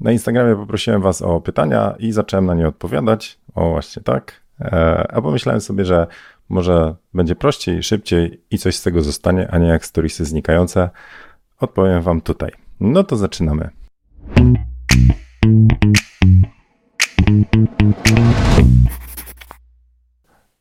Na Instagramie poprosiłem Was o pytania i zacząłem na nie odpowiadać. O, właśnie tak. E, a pomyślałem sobie, że może będzie prościej, szybciej i coś z tego zostanie, a nie jak storiesy znikające. Odpowiem Wam tutaj. No to zaczynamy.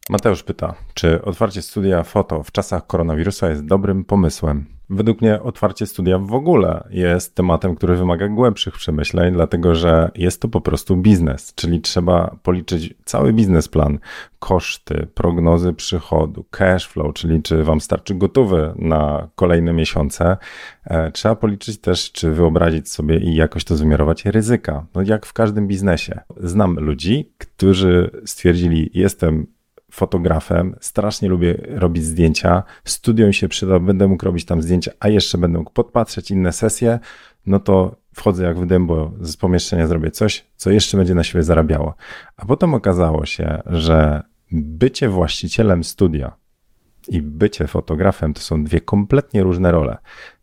Mateusz pyta, czy otwarcie studia foto w czasach koronawirusa jest dobrym pomysłem? Według mnie otwarcie studia w ogóle jest tematem, który wymaga głębszych przemyśleń, dlatego że jest to po prostu biznes, czyli trzeba policzyć cały biznesplan, koszty, prognozy przychodu, cash flow, czyli czy wam starczy gotowy na kolejne miesiące. E, trzeba policzyć też, czy wyobrazić sobie i jakoś to wymiarować ryzyka. No jak w każdym biznesie. Znam ludzi, którzy stwierdzili, jestem fotografem, strasznie lubię robić zdjęcia, studium się przyda, będę mógł robić tam zdjęcia, a jeszcze będę mógł podpatrzeć inne sesje, no to wchodzę jak w dębo z pomieszczenia, zrobię coś, co jeszcze będzie na siebie zarabiało. A potem okazało się, że bycie właścicielem studia i bycie fotografem to są dwie kompletnie różne role.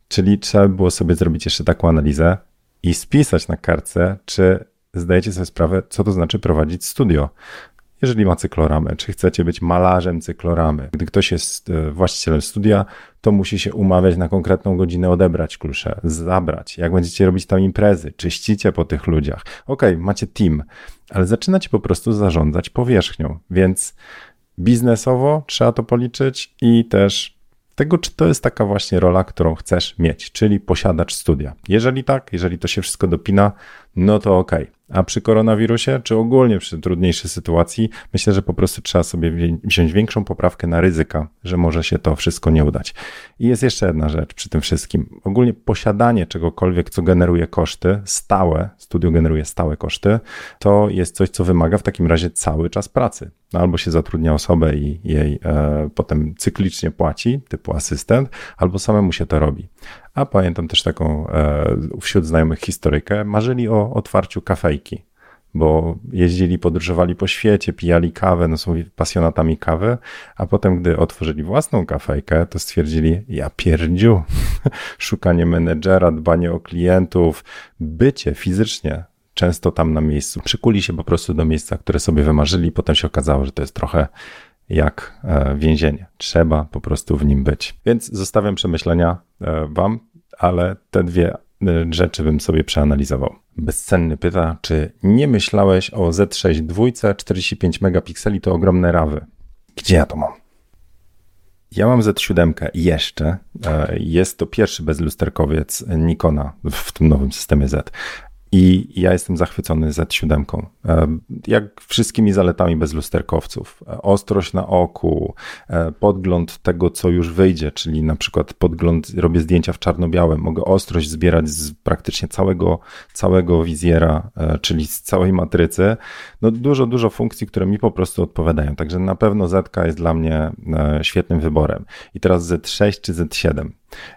Czyli trzeba było sobie zrobić jeszcze taką analizę i spisać na kartce, czy zdajecie sobie sprawę, co to znaczy prowadzić studio jeżeli ma cykloramę, czy chcecie być malarzem cykloramy. Gdy ktoś jest e, właścicielem studia, to musi się umawiać na konkretną godzinę, odebrać klucze, zabrać. Jak będziecie robić tam imprezy, czyścicie po tych ludziach. Ok, macie team, ale zaczynacie po prostu zarządzać powierzchnią, więc biznesowo trzeba to policzyć i też tego, czy to jest taka właśnie rola, którą chcesz mieć, czyli posiadacz studia. Jeżeli tak, jeżeli to się wszystko dopina, no to ok. A przy koronawirusie, czy ogólnie przy trudniejszej sytuacji, myślę, że po prostu trzeba sobie wziąć większą poprawkę na ryzyka, że może się to wszystko nie udać. I jest jeszcze jedna rzecz przy tym wszystkim. Ogólnie posiadanie czegokolwiek, co generuje koszty, stałe, studio generuje stałe koszty, to jest coś, co wymaga w takim razie cały czas pracy. No, albo się zatrudnia osobę i jej e, potem cyklicznie płaci, typu asystent, albo samemu się to robi. A pamiętam też taką e, wśród znajomych historykę, marzyli o otwarciu kafejki, bo jeździli, podróżowali po świecie, pijali kawę, no są pasjonatami kawy, a potem, gdy otworzyli własną kafejkę, to stwierdzili, ja pierdziu, szukanie menedżera, dbanie o klientów, bycie fizycznie często tam na miejscu. Przykuli się po prostu do miejsca, które sobie wymarzyli, potem się okazało, że to jest trochę jak e, więzienie. Trzeba po prostu w nim być. Więc zostawiam przemyślenia e, Wam, ale te dwie e, rzeczy bym sobie przeanalizował. Bezcenny pyta, czy nie myślałeś o Z6 dwójce 45 megapikseli to ogromne rawy. Gdzie ja to mam? Ja mam Z7 jeszcze. Jest to pierwszy bezlusterkowiec Nikona w tym nowym systemie Z. I ja jestem zachwycony Z7. E, jak wszystkimi zaletami bezlusterkowców. E, ostrość na oku, e, podgląd tego, co już wyjdzie, czyli na przykład podgląd, robię zdjęcia w czarno-białym, mogę ostrość zbierać z praktycznie całego, całego wizjera, czyli z całej matrycy. No dużo, dużo funkcji, które mi po prostu odpowiadają. Także na pewno Z jest dla mnie świetnym wyborem. I teraz Z6 czy Z7?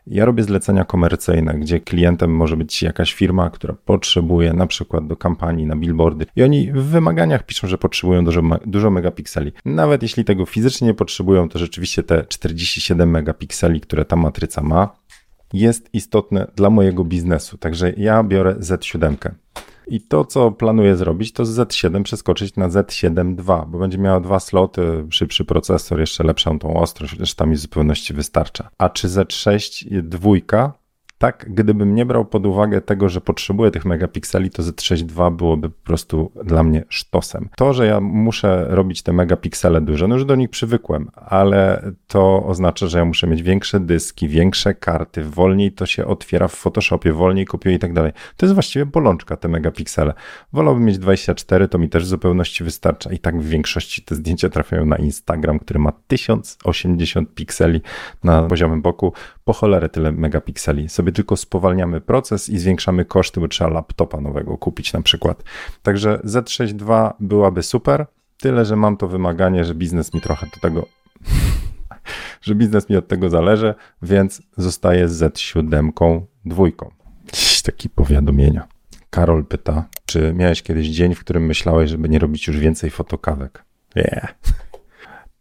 Ja robię zlecenia komercyjne, gdzie klientem może być jakaś firma, która potrzebuje na przykład do kampanii na billboardy i oni w wymaganiach piszą, że potrzebują dużo, dużo megapikseli. Nawet jeśli tego fizycznie nie potrzebują, to rzeczywiście te 47 megapikseli, które ta matryca ma, jest istotne dla mojego biznesu. Także ja biorę Z7. I to, co planuję zrobić, to z Z7 przeskoczyć na Z7 II, bo będzie miała dwa sloty, szybszy procesor, jeszcze lepszą tą ostrość, tam mi w zupełności wystarcza. A czy Z6 dwójka tak, gdybym nie brał pod uwagę tego, że potrzebuję tych megapikseli, to Z6 byłoby po prostu dla mnie sztosem. To, że ja muszę robić te megapiksele duże, no już do nich przywykłem, ale to oznacza, że ja muszę mieć większe dyski, większe karty, wolniej to się otwiera w Photoshopie, wolniej kopiuję i tak dalej. To jest właściwie bolączka, te megapiksele. Wolałbym mieć 24, to mi też w zupełności wystarcza i tak w większości te zdjęcia trafiają na Instagram, który ma 1080 pikseli na poziomym boku. Po cholerę tyle megapikseli. Sobie sobie tylko spowalniamy proces i zwiększamy koszty, bo trzeba laptopa nowego kupić na przykład. Także Z6 II byłaby super, tyle że mam to wymaganie, że biznes mi trochę do tego że biznes mi od tego zależy, więc zostaje z Z7 dwójką. Takie powiadomienia. Karol pyta, czy miałeś kiedyś dzień, w którym myślałeś, żeby nie robić już więcej fotokawek? Yeah.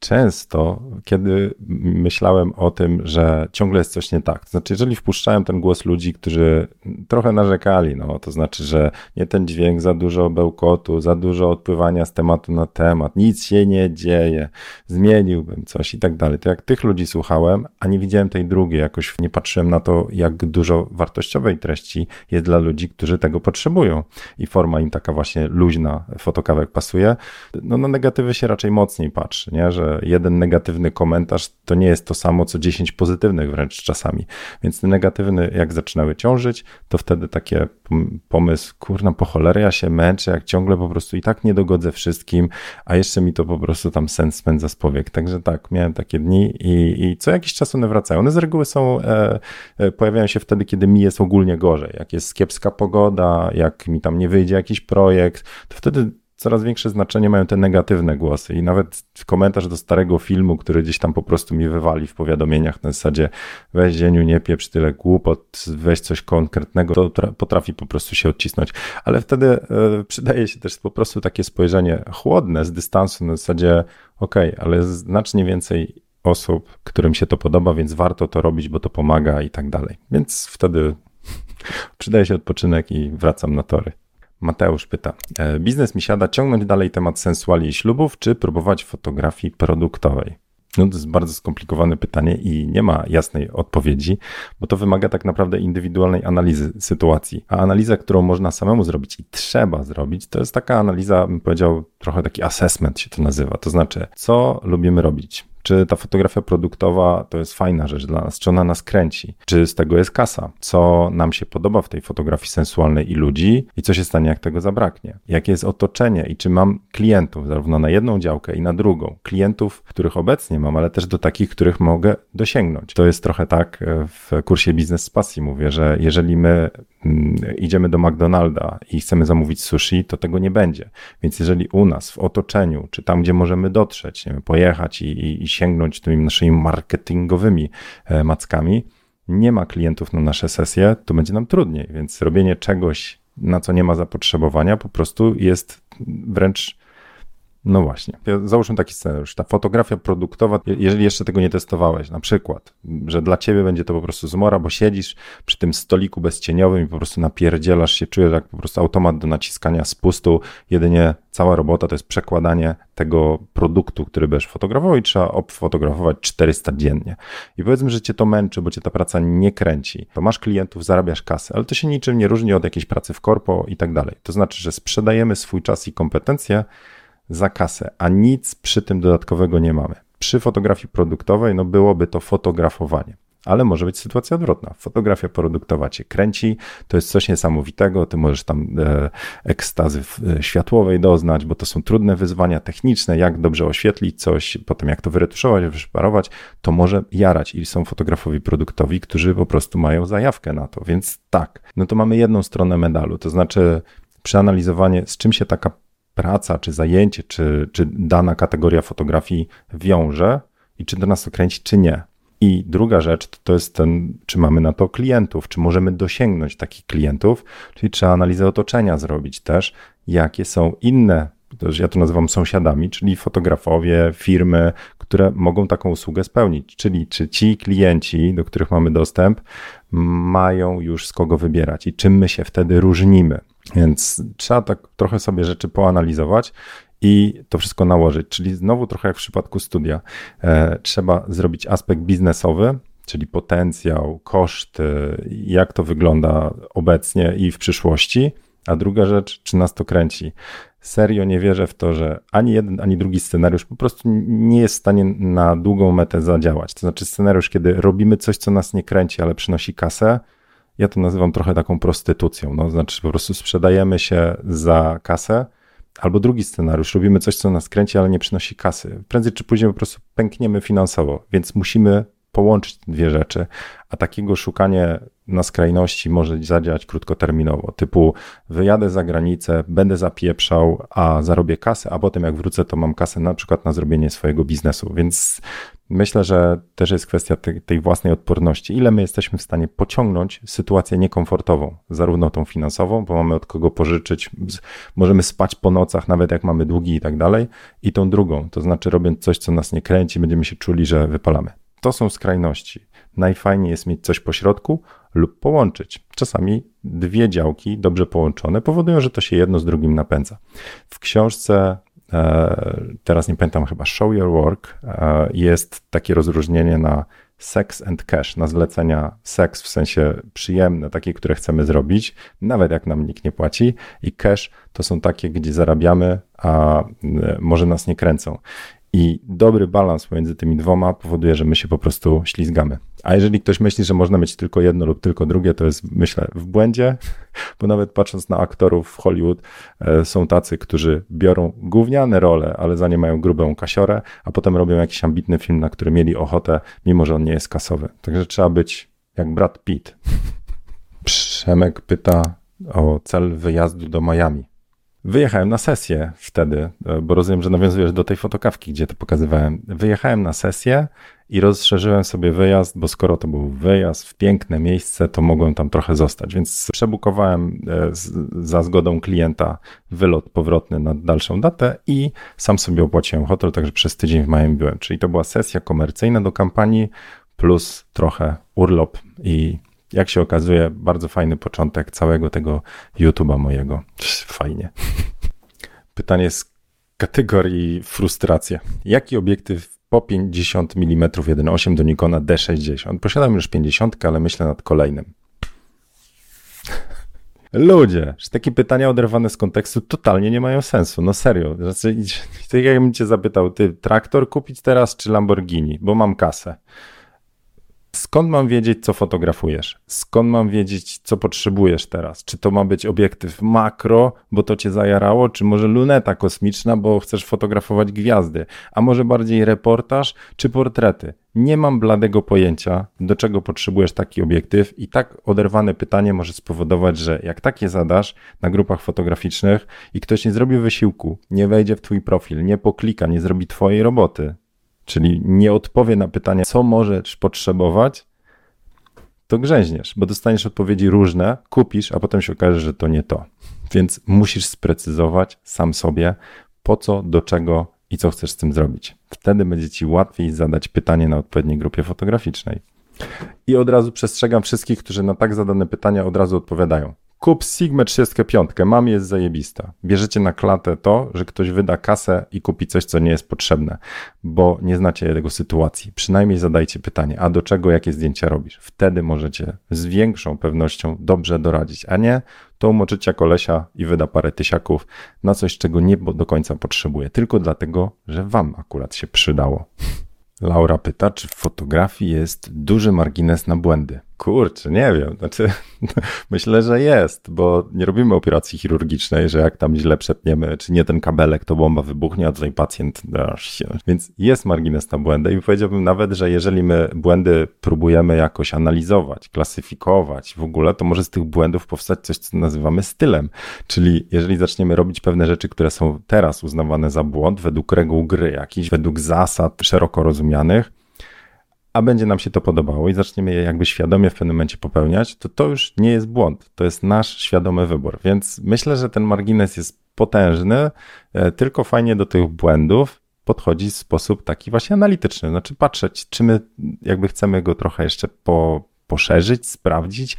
Często, kiedy myślałem o tym, że ciągle jest coś nie tak. To znaczy, jeżeli wpuszczałem ten głos ludzi, którzy trochę narzekali, no to znaczy, że nie ten dźwięk, za dużo bełkotu, za dużo odpływania z tematu na temat, nic się nie dzieje, zmieniłbym coś i tak dalej. To jak tych ludzi słuchałem, a nie widziałem tej drugiej, jakoś nie patrzyłem na to, jak dużo wartościowej treści jest dla ludzi, którzy tego potrzebują i forma im taka właśnie luźna, fotokawek pasuje, no na negatywy się raczej mocniej patrzy, nie? że jeden negatywny komentarz to nie jest to samo, co 10 pozytywnych wręcz czasami. Więc te negatywne, jak zaczynały ciążyć, to wtedy takie pomysł, kurna, po cholerę ja się męczę, jak ciągle po prostu i tak nie dogodzę wszystkim, a jeszcze mi to po prostu tam sens spędza z powiek. Także tak, miałem takie dni i, i co jakiś czas one wracają. One z reguły są, e, e, pojawiają się wtedy, kiedy mi jest ogólnie gorzej. Jak jest kiepska pogoda, jak mi tam nie wyjdzie jakiś projekt, to wtedy coraz większe znaczenie mają te negatywne głosy. I nawet komentarz do starego filmu, który gdzieś tam po prostu mi wywali w powiadomieniach na zasadzie weź dzieniu, nie pieprz tyle głupot, weź coś konkretnego, to potrafi po prostu się odcisnąć. Ale wtedy e, przydaje się też po prostu takie spojrzenie chłodne z dystansu na zasadzie okej, okay, ale znacznie więcej osób, którym się to podoba, więc warto to robić, bo to pomaga i tak dalej. Więc wtedy przydaje się odpoczynek i wracam na tory. Mateusz pyta, e, biznes mi siada, ciągnąć dalej temat sensuali i ślubów, czy próbować fotografii produktowej? No to jest bardzo skomplikowane pytanie i nie ma jasnej odpowiedzi, bo to wymaga tak naprawdę indywidualnej analizy sytuacji. A analiza, którą można samemu zrobić i trzeba zrobić, to jest taka analiza, bym powiedział, trochę taki assessment się to nazywa. To znaczy, co lubimy robić, czy ta fotografia produktowa to jest fajna rzecz dla nas, czy ona nas kręci, czy z tego jest kasa, co nam się podoba w tej fotografii sensualnej i ludzi? I co się stanie, jak tego zabraknie, jakie jest otoczenie? I czy mam klientów zarówno na jedną działkę i na drugą, klientów, których obecnie mam, ale też do takich, których mogę dosięgnąć. To jest trochę tak e, w kursie Biznes z Pasji mówię, że jeżeli my mm, idziemy do McDonalda i chcemy zamówić sushi, to tego nie będzie. Więc jeżeli u nas w otoczeniu, czy tam, gdzie możemy dotrzeć, nie wiem, pojechać i, i, i sięgnąć tymi naszymi marketingowymi e, mackami, nie ma klientów na nasze sesje, to będzie nam trudniej. Więc robienie czegoś, na co nie ma zapotrzebowania, po prostu jest wręcz no właśnie. Załóżmy taki scenariusz. Ta fotografia produktowa, jeżeli jeszcze tego nie testowałeś, na przykład, że dla ciebie będzie to po prostu zmora, bo siedzisz przy tym stoliku bezcieniowym i po prostu napierdzielasz się, czujesz jak po prostu automat do naciskania spustu, jedynie cała robota to jest przekładanie tego produktu, który będziesz fotografował i trzeba obfotografować 400 dziennie. I powiedzmy, że cię to męczy, bo cię ta praca nie kręci. To masz klientów, zarabiasz kasę, ale to się niczym nie różni od jakiejś pracy w korpo i tak dalej. To znaczy, że sprzedajemy swój czas i kompetencje za kasę, a nic przy tym dodatkowego nie mamy. Przy fotografii produktowej no byłoby to fotografowanie. Ale może być sytuacja odwrotna. Fotografia produktowa cię kręci, to jest coś niesamowitego, ty możesz tam e, ekstazy e, światłowej doznać, bo to są trudne wyzwania techniczne, jak dobrze oświetlić coś, potem jak to wyretuszować, wyszparować, to może jarać i są fotografowie produktowi, którzy po prostu mają zajawkę na to, więc tak, no to mamy jedną stronę medalu, to znaczy przeanalizowanie, z czym się taka praca, czy zajęcie, czy, czy dana kategoria fotografii wiąże i czy do nas to kręci, czy nie. I druga rzecz to, jest ten, czy mamy na to klientów, czy możemy dosięgnąć takich klientów, czyli trzeba analizę otoczenia zrobić też, jakie są inne, ja to nazywam sąsiadami, czyli fotografowie, firmy, które mogą taką usługę spełnić. Czyli czy ci klienci, do których mamy dostęp, mają już z kogo wybierać i czym my się wtedy różnimy. Więc trzeba tak trochę sobie rzeczy poanalizować i to wszystko nałożyć. Czyli znowu trochę jak w przypadku studia, e, trzeba zrobić aspekt biznesowy, czyli potencjał, koszty, jak to wygląda obecnie i w przyszłości. A druga rzecz, czy nas to kręci. Serio nie wierzę w to, że ani jeden, ani drugi scenariusz po prostu nie jest w stanie na długą metę zadziałać. To znaczy, scenariusz, kiedy robimy coś, co nas nie kręci, ale przynosi kasę, ja to nazywam trochę taką prostytucją. No, znaczy, po prostu sprzedajemy się za kasę, albo drugi scenariusz, robimy coś, co nas kręci, ale nie przynosi kasy. Prędzej czy później po prostu pękniemy finansowo, więc musimy połączyć dwie rzeczy, a takiego szukanie na skrajności może zadziałać krótkoterminowo, typu wyjadę za granicę, będę zapieprzał, a zarobię kasę, a potem jak wrócę, to mam kasę na przykład na zrobienie swojego biznesu, więc Myślę, że też jest kwestia tej, tej, własnej odporności. Ile my jesteśmy w stanie pociągnąć sytuację niekomfortową, zarówno tą finansową, bo mamy od kogo pożyczyć, możemy spać po nocach, nawet jak mamy długi i tak dalej, i tą drugą, to znaczy robiąc coś, co nas nie kręci, będziemy się czuli, że wypalamy. To są skrajności. Najfajniej jest mieć coś pośrodku lub połączyć. Czasami dwie działki dobrze połączone powodują, że to się jedno z drugim napędza. W książce E, teraz nie pamiętam chyba Show Your Work, e, jest takie rozróżnienie na sex and cash, na zlecenia seks w sensie przyjemne, takie, które chcemy zrobić, nawet jak nam nikt nie płaci, i cash to są takie, gdzie zarabiamy, a e, może nas nie kręcą. I dobry balans pomiędzy tymi dwoma powoduje, że my się po prostu ślizgamy. A jeżeli ktoś myśli, że można mieć tylko jedno lub tylko drugie, to jest, myślę, w błędzie, bo nawet patrząc na aktorów w Hollywood, e, są tacy, którzy biorą gówniane role, ale za nie mają grubą kasiorę, a potem robią jakiś ambitny film, na który mieli ochotę, mimo że on nie jest kasowy. Także trzeba być jak Brad Pitt. Przemek pyta o cel wyjazdu do Miami. Wyjechałem na sesję wtedy, e, bo rozumiem, że nawiązujesz do tej fotokawki, gdzie to pokazywałem. Wyjechałem na sesję i rozszerzyłem sobie wyjazd, bo skoro to był wyjazd w piękne miejsce, to mogłem tam trochę zostać, więc przebukowałem e, za zgodą klienta wylot powrotny na dalszą datę i sam sobie opłaciłem hotel, także przez tydzień w Miami byłem. Czyli to była sesja komercyjna do kampanii plus trochę urlop i jak się okazuje, bardzo fajny początek całego tego YouTube'a mojego. Fajnie. Pytanie z kategorii frustracja. Jaki obiektyw po 50 mm 1.8 do Nikona D60? Posiadam już 50, ale myślę nad kolejnym. Ludzie, że takie pytania oderwane z kontekstu totalnie nie mają sensu. No serio. Znaczy, tak jakbym cię zapytał, ty traktor kupić teraz czy Lamborghini? Bo mam kasę. Skąd mam wiedzieć, co fotografujesz? Skąd mam wiedzieć, co potrzebujesz teraz? Czy to ma być obiektyw makro, bo to cię zajarało, czy może luneta kosmiczna, bo chcesz fotografować gwiazdy, a może bardziej reportaż czy portrety? Nie mam bladego pojęcia, do czego potrzebujesz taki obiektyw, i tak oderwane pytanie może spowodować, że jak takie zadasz na grupach fotograficznych i ktoś nie zrobi wysiłku, nie wejdzie w Twój profil, nie poklika, nie zrobi Twojej roboty, czyli nie odpowie na pytanie, co możesz potrzebować, to grzęźniesz, bo dostaniesz odpowiedzi różne, kupisz, a potem się okaże, że to nie to. Więc musisz sprecyzować sam sobie, po co, do czego i co chcesz z tym zrobić. Wtedy będzie ci łatwiej zadać pytanie na odpowiedniej grupie fotograficznej. I od razu przestrzegam wszystkich, którzy na tak zadane pytania od razu odpowiadają. Kup Sigma 35, mam jest zajebista. Bierzecie na klatę to, że ktoś wyda kasę i kupi coś, co nie jest potrzebne, bo nie znacie jego sytuacji. Przynajmniej zadajcie pytanie, a do czego jakie zdjęcia robisz? Wtedy możecie z większą pewnością dobrze doradzić, a nie to umoczycie kolesia i wyda parę tysiaków na coś, czego nie do końca potrzebuje, tylko dlatego, że wam akurat się przydało. Laura pyta, czy w fotografii jest duży margines na błędy. Kurczę, nie wiem. Znaczy, myślę, że jest, bo nie robimy operacji chirurgicznej, że jak tam źle przetniemy, czy nie ten kabelek, to bomba wybuchnie, a tutaj pacjent. Więc jest margines na błędy i powiedziałbym nawet, że jeżeli my błędy próbujemy jakoś analizować, klasyfikować w ogóle, to może z tych błędów powstać coś, co nazywamy stylem. Czyli jeżeli zaczniemy robić pewne rzeczy, które są teraz uznawane za błąd, według reguł gry, jakichś według zasad szeroko rozumianych, a będzie nam się to podobało i zaczniemy je jakby świadomie w pewnym momencie popełniać, to to już nie jest błąd, to jest nasz świadomy wybór. Więc myślę, że ten margines jest potężny, e, tylko fajnie do tych błędów podchodzi w sposób taki właśnie analityczny, znaczy patrzeć, czy my jakby chcemy go trochę jeszcze po, poszerzyć, sprawdzić,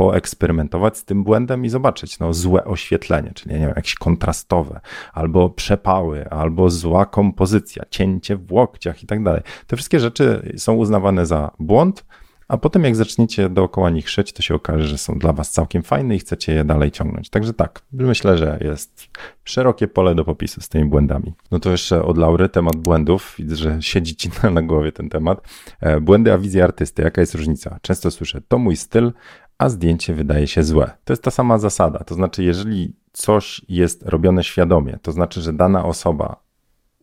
poeksperymentować z tym błędem i zobaczyć, no złe oświetlenie, czyli nie wiem, jakieś kontrastowe, albo przepały, albo zła kompozycja, cięcie w łokciach i tak dalej. Te wszystkie rzeczy są uznawane za błąd, a potem jak zaczniecie dookoła nich szyć, to się okaże, że są dla was całkiem fajne i chcecie je dalej ciągnąć. Także tak, myślę, że jest szerokie pole do popisu z tymi błędami. No to jeszcze od Laury temat błędów. Widzę, że siedzi ci na głowie ten temat. E, błędy a wizja artysty. Jaka jest różnica? Często słyszę, to mój styl, a zdjęcie wydaje się złe. To jest ta sama zasada. To znaczy, jeżeli coś jest robione świadomie, to znaczy, że dana osoba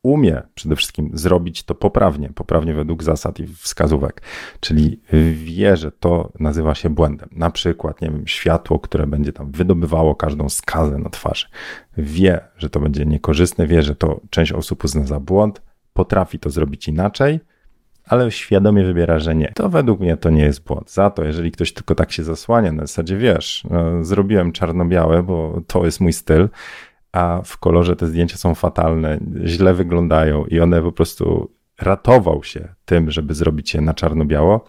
umie przede wszystkim zrobić to poprawnie, poprawnie według zasad i wskazówek, czyli wie, że to nazywa się błędem. Na przykład, nie wiem, światło, które będzie tam wydobywało każdą skazę na twarzy. Wie, że to będzie niekorzystne, wie, że to część osób uzna za błąd, potrafi to zrobić inaczej, ale świadomie wybiera, że nie. To według mnie to nie jest błąd. Za to, jeżeli ktoś tylko tak się zasłania, na zasadzie wiesz, no, zrobiłem czarno-białe, bo to jest mój styl, a w kolorze te zdjęcia są fatalne, źle wyglądają i one po prostu ratował się tym, żeby zrobić je na czarno-biało,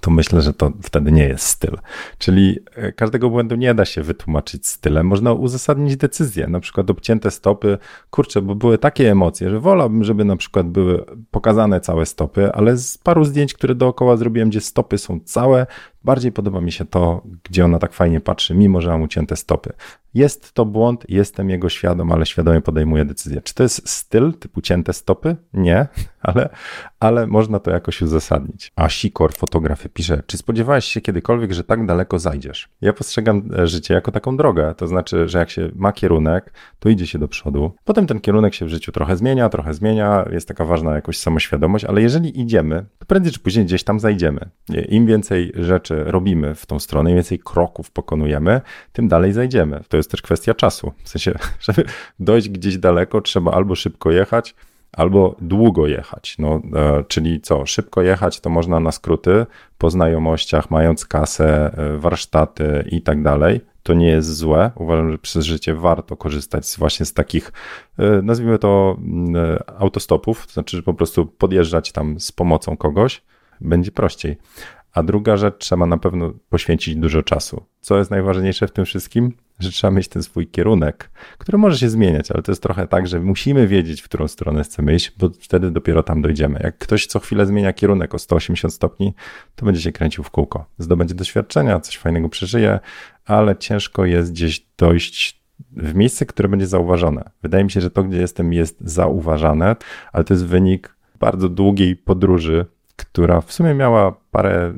to myślę, że to wtedy nie jest styl. Czyli e, każdego błędu nie da się wytłumaczyć stylem. Można uzasadnić decyzję, na przykład obcięte stopy, kurczę, bo były takie emocje, że wolałbym, żeby na przykład były pokazane całe stopy, ale z paru zdjęć, które dookoła zrobiłem, gdzie stopy są całe, bardziej podoba mi się to, gdzie ona tak fajnie patrzy, mimo że mam ucięte stopy. Jest to błąd, jestem jego świadom, ale świadomie podejmuję decyzję. Czy to jest styl typu cięte stopy? Nie, ale, ale można to jakoś uzasadnić. A Sikor, fotografy, pisze, czy spodziewałeś się kiedykolwiek, że tak daleko zajdziesz? Ja postrzegam e, życie jako taką drogę, to znaczy, że jak się ma kierunek, to idzie się do przodu. Potem ten kierunek się w życiu trochę zmienia, trochę zmienia, jest taka ważna jakoś samoświadomość, ale jeżeli idziemy, to prędzej czy później gdzieś tam zajdziemy. Im więcej rzeczy robimy w tą stronę, im więcej kroków pokonujemy, tym dalej zajdziemy. To jest też kwestia czasu. W sensie, żeby dojść gdzieś daleko, trzeba albo szybko jechać, albo długo jechać. No, e, czyli co, szybko jechać to można na skróty, po znajomościach, mając kasę, e, warsztaty i tak dalej. To nie jest złe. Uważam, że przez życie warto korzystać właśnie z takich, e, nazwijmy to, mm, autostopów, to znaczy, że po prostu podjeżdżać tam z pomocą kogoś, będzie prościej. A druga rzecz, trzeba na pewno poświęcić dużo czasu. Co jest najważniejsze w tym wszystkim? Że trzeba mieć ten swój kierunek, który może się zmieniać, ale to jest trochę tak, że musimy wiedzieć, w którą stronę chcemy iść, bo wtedy dopiero tam dojdziemy. Jak ktoś co chwilę zmienia kierunek o 180 stopni, to będzie się kręcił w kółko. Zdobędzie doświadczenia, coś fajnego przeżyje, ale ciężko jest gdzieś dojść w miejsce, które będzie zauważone. Wydaje mi się, że to, gdzie jestem, jest zauważane, ale to jest wynik bardzo długiej podróży która w sumie miała parę e,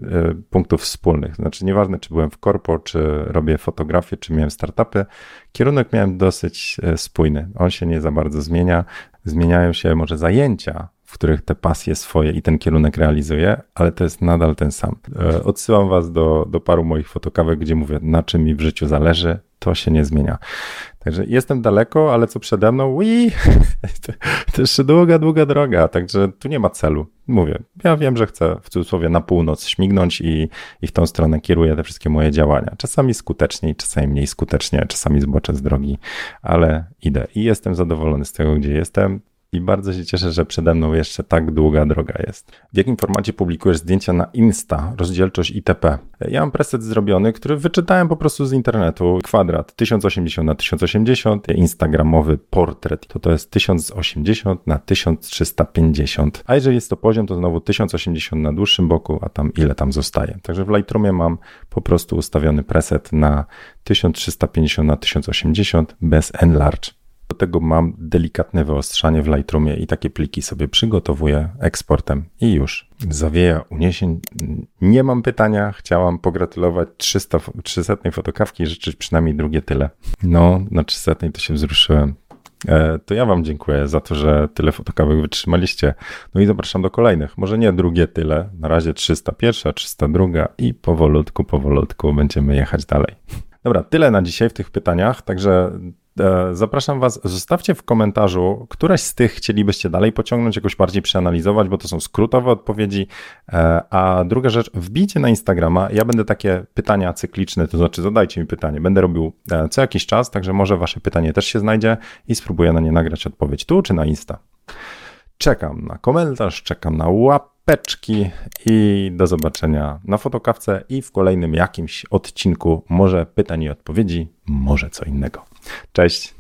punktów wspólnych. Znaczy, nieważne, czy byłem w korpo, czy robię fotografię, czy miałem startupy, kierunek miałem dosyć e, spójny. On się nie za bardzo zmienia. Zmieniają się może zajęcia, w których te pasje swoje i ten kierunek realizuję, ale to jest nadal ten sam. E, odsyłam Was do, do paru moich fotokawek, gdzie mówię, na czym mi w życiu zależy, to się nie zmienia. Także jestem daleko, ale co przede mną? Ui, to jeszcze długa, długa droga, także tu nie ma celu. Mówię, ja wiem, że chcę w cudzysłowie na północ śmignąć i, i w tą stronę kieruję te wszystkie moje działania. Czasami skuteczniej, czasami mniej skutecznie, czasami zboczę z drogi, ale idę i jestem zadowolony z tego, gdzie jestem i bardzo się cieszę, że przede mną jeszcze tak długa droga jest. W jakim formacie publikujesz zdjęcia na Insta, rozdzielczość itp? Ja mam preset zrobiony, który wyczytałem po prostu z internetu. Kwadrat 1080 na 1080, instagramowy portret to to jest 1080 na 1350. A jeżeli jest to poziom, to znowu 1080 na dłuższym boku, a tam ile tam zostaje. Także w Lightroomie mam po prostu ustawiony preset na 1350 na 1080 bez enlarge. Do tego mam delikatne wyostrzanie w Lightroomie i takie pliki sobie przygotowuję eksportem i już. Zawieja uniesień. Nie mam pytania. Chciałam pogratulować 300, 300 fotokawki i życzyć przynajmniej drugie tyle. No, na 300 to się wzruszyłem. E, to ja Wam dziękuję za to, że tyle fotokawek wytrzymaliście. No i zapraszam do kolejnych. Może nie drugie tyle, na razie 301, 302 i powolutku, powolutku będziemy jechać dalej. Dobra, tyle na dzisiaj w tych pytaniach, także zapraszam Was, zostawcie w komentarzu, któreś z tych chcielibyście dalej pociągnąć, jakoś bardziej przeanalizować, bo to są skrótowe odpowiedzi. E, a druga rzecz, wbijcie na Instagrama. Ja będę takie pytania cykliczne, to znaczy zadajcie mi pytanie. Będę robił e, co jakiś czas, także może Wasze pytanie też się znajdzie i spróbuję na nie nagrać odpowiedź tu czy na Insta. Czekam na komentarz, czekam na łapeczki i do zobaczenia na fotokawce i w kolejnym jakimś odcinku. Może pytań i odpowiedzi, może co innego. Cześć.